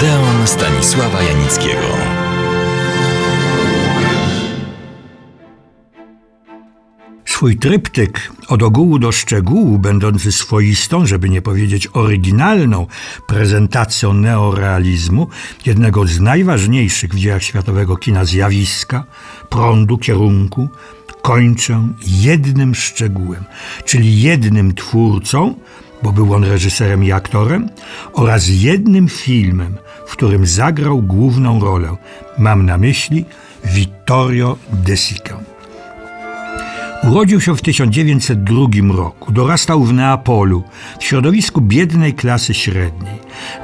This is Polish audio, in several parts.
Odeon Stanisława Janickiego. Swój tryptyk od ogółu do szczegółu, będący swoistą, żeby nie powiedzieć oryginalną prezentacją neorealizmu, jednego z najważniejszych w dziejach światowego kina zjawiska, prądu, kierunku, kończę jednym szczegółem, czyli jednym twórcą, bo był on reżyserem i aktorem, oraz jednym filmem, w którym zagrał główną rolę. Mam na myśli Vittorio De Sica. Urodził się w 1902 roku. Dorastał w Neapolu, w środowisku biednej klasy średniej.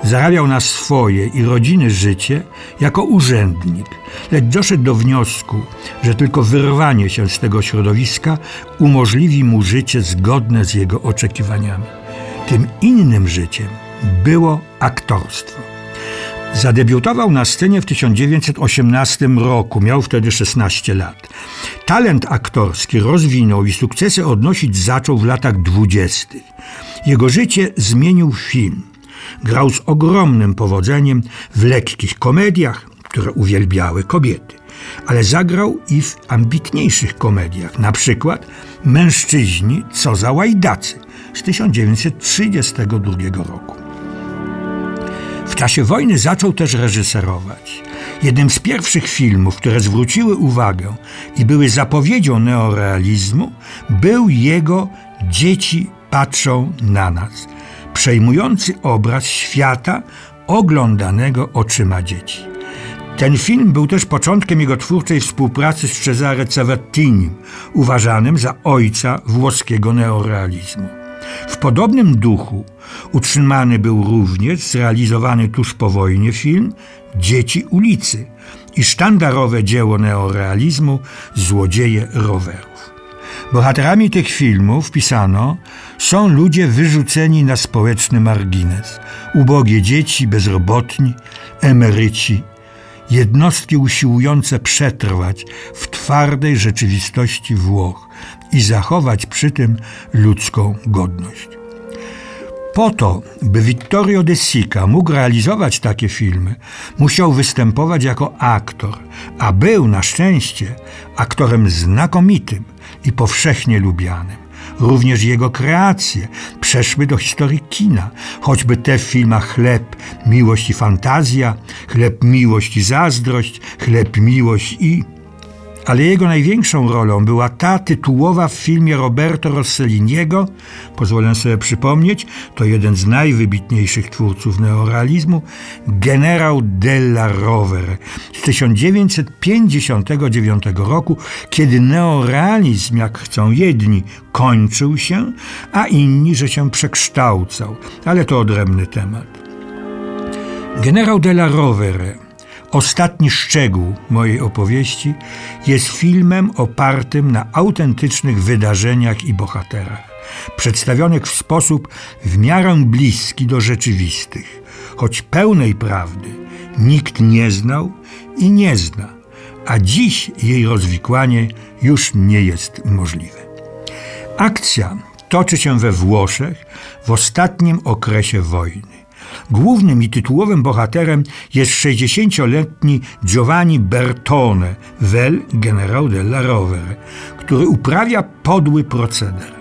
Zarabiał na swoje i rodziny życie jako urzędnik, lecz doszedł do wniosku, że tylko wyrwanie się z tego środowiska umożliwi mu życie zgodne z jego oczekiwaniami. Tym innym życiem było aktorstwo. Zadebiutował na scenie w 1918 roku, miał wtedy 16 lat. Talent aktorski rozwinął i sukcesy odnosić zaczął w latach 20. Jego życie zmienił film. Grał z ogromnym powodzeniem w lekkich komediach, które uwielbiały kobiety, ale zagrał i w ambitniejszych komediach, na przykład Mężczyźni, co za łajdacy z 1932 roku. W czasie wojny zaczął też reżyserować. Jednym z pierwszych filmów, które zwróciły uwagę i były zapowiedzią neorealizmu, był jego Dzieci patrzą na nas, przejmujący obraz świata oglądanego oczyma dzieci. Ten film był też początkiem jego twórczej współpracy z Cesare Cavattinim, uważanym za ojca włoskiego neorealizmu. W podobnym duchu utrzymany był również zrealizowany tuż po wojnie film Dzieci ulicy i sztandarowe dzieło neorealizmu Złodzieje rowerów. Bohaterami tych filmów pisano są ludzie wyrzuceni na społeczny margines, ubogie dzieci, bezrobotni, emeryci, jednostki usiłujące przetrwać w twardej rzeczywistości Włoch i zachować przy tym ludzką godność. Po to, by Vittorio De Sica mógł realizować takie filmy, musiał występować jako aktor, a był na szczęście aktorem znakomitym i powszechnie lubianym. Również jego kreacje przeszły do historii kina, choćby te w filmach Chleb, Miłość i Fantazja, Chleb, Miłość i Zazdrość, Chleb, Miłość i ale jego największą rolą była ta tytułowa w filmie Roberto Rosselliniego, pozwolę sobie przypomnieć, to jeden z najwybitniejszych twórców neorealizmu, Generał della Rovere z 1959 roku, kiedy neorealizm, jak chcą jedni, kończył się, a inni, że się przekształcał. Ale to odrębny temat. Generał della Rovere Ostatni szczegół mojej opowieści jest filmem opartym na autentycznych wydarzeniach i bohaterach, przedstawionych w sposób w miarę bliski do rzeczywistych, choć pełnej prawdy nikt nie znał i nie zna, a dziś jej rozwikłanie już nie jest możliwe. Akcja toczy się we Włoszech w ostatnim okresie wojny. Głównym i tytułowym bohaterem jest 60-letni Giovanni Bertone, wel generał della Rovere, który uprawia podły proceder.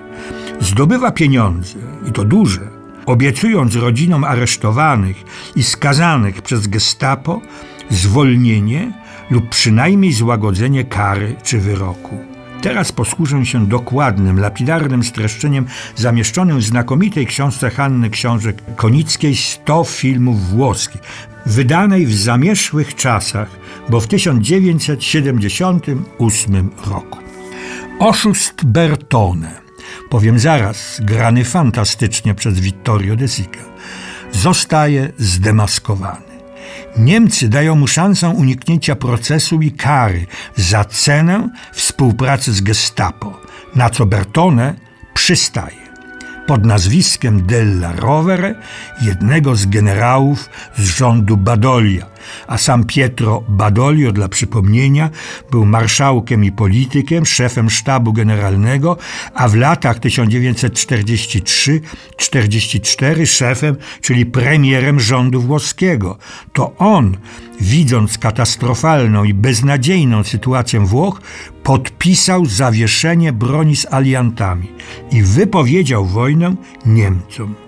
Zdobywa pieniądze, i to duże, obiecując rodzinom aresztowanych i skazanych przez gestapo zwolnienie lub przynajmniej złagodzenie kary czy wyroku. Teraz posłużę się dokładnym, lapidarnym streszczeniem zamieszczonym w znakomitej książce Hanny Książek Konickiej 100 filmów włoskich, wydanej w zamieszłych czasach, bo w 1978 roku. Oszust Bertone, powiem zaraz, grany fantastycznie przez Vittorio De Sica, zostaje zdemaskowany. Niemcy dają mu szansę uniknięcia procesu i kary za cenę współpracy z Gestapo, na co Bertone przystaje. Pod nazwiskiem Della Rovere, jednego z generałów z rządu Badolia, a sam Pietro Badoglio dla przypomnienia był marszałkiem i politykiem, szefem sztabu generalnego, a w latach 1943-44 szefem, czyli premierem rządu włoskiego. To on, widząc katastrofalną i beznadziejną sytuację Włoch, podpisał zawieszenie broni z aliantami i wypowiedział wojnę Niemcom.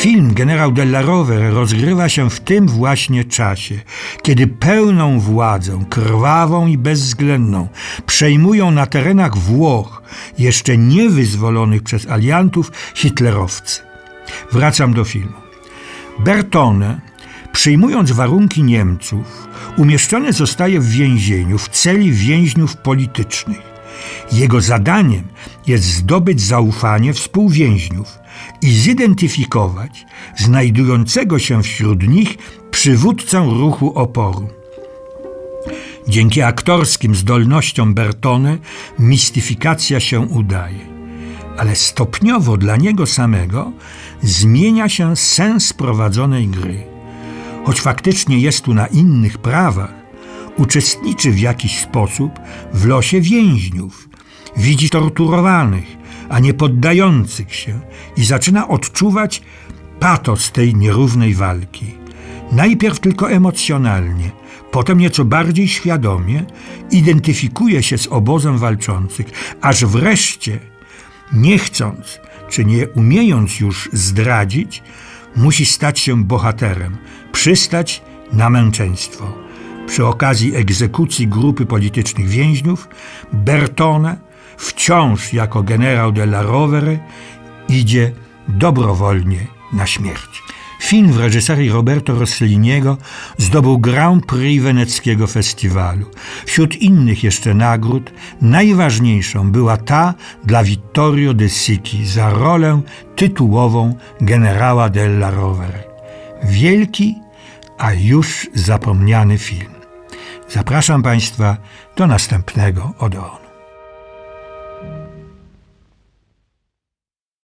Film Generał della Rovere rozgrywa się w tym właśnie czasie, kiedy pełną władzę, krwawą i bezwzględną, przejmują na terenach Włoch, jeszcze nie wyzwolonych przez aliantów, hitlerowcy. Wracam do filmu. Bertone, przyjmując warunki Niemców, umieszczony zostaje w więzieniu, w celi więźniów politycznych. Jego zadaniem jest zdobyć zaufanie współwięźniów i zidentyfikować znajdującego się wśród nich przywódcę ruchu oporu. Dzięki aktorskim zdolnościom Bertone mistyfikacja się udaje, ale stopniowo dla niego samego zmienia się sens prowadzonej gry. Choć faktycznie jest tu na innych prawach, uczestniczy w jakiś sposób w losie więźniów, widzi torturowanych, a nie poddających się i zaczyna odczuwać patos tej nierównej walki. Najpierw tylko emocjonalnie, potem nieco bardziej świadomie identyfikuje się z obozem walczących, aż wreszcie, nie chcąc czy nie umiejąc już zdradzić, musi stać się bohaterem, przystać na męczeństwo. Przy okazji egzekucji grupy politycznych więźniów, Bertone, wciąż jako generał della Rovere, idzie dobrowolnie na śmierć. Film w reżyserii Roberto Rosselliniego zdobył Grand Prix weneckiego festiwalu. Wśród innych jeszcze nagród najważniejszą była ta dla Vittorio De Sichi za rolę tytułową generała della Rovere. Wielki, a już zapomniany film. Zapraszam Państwa do następnego Odeonu.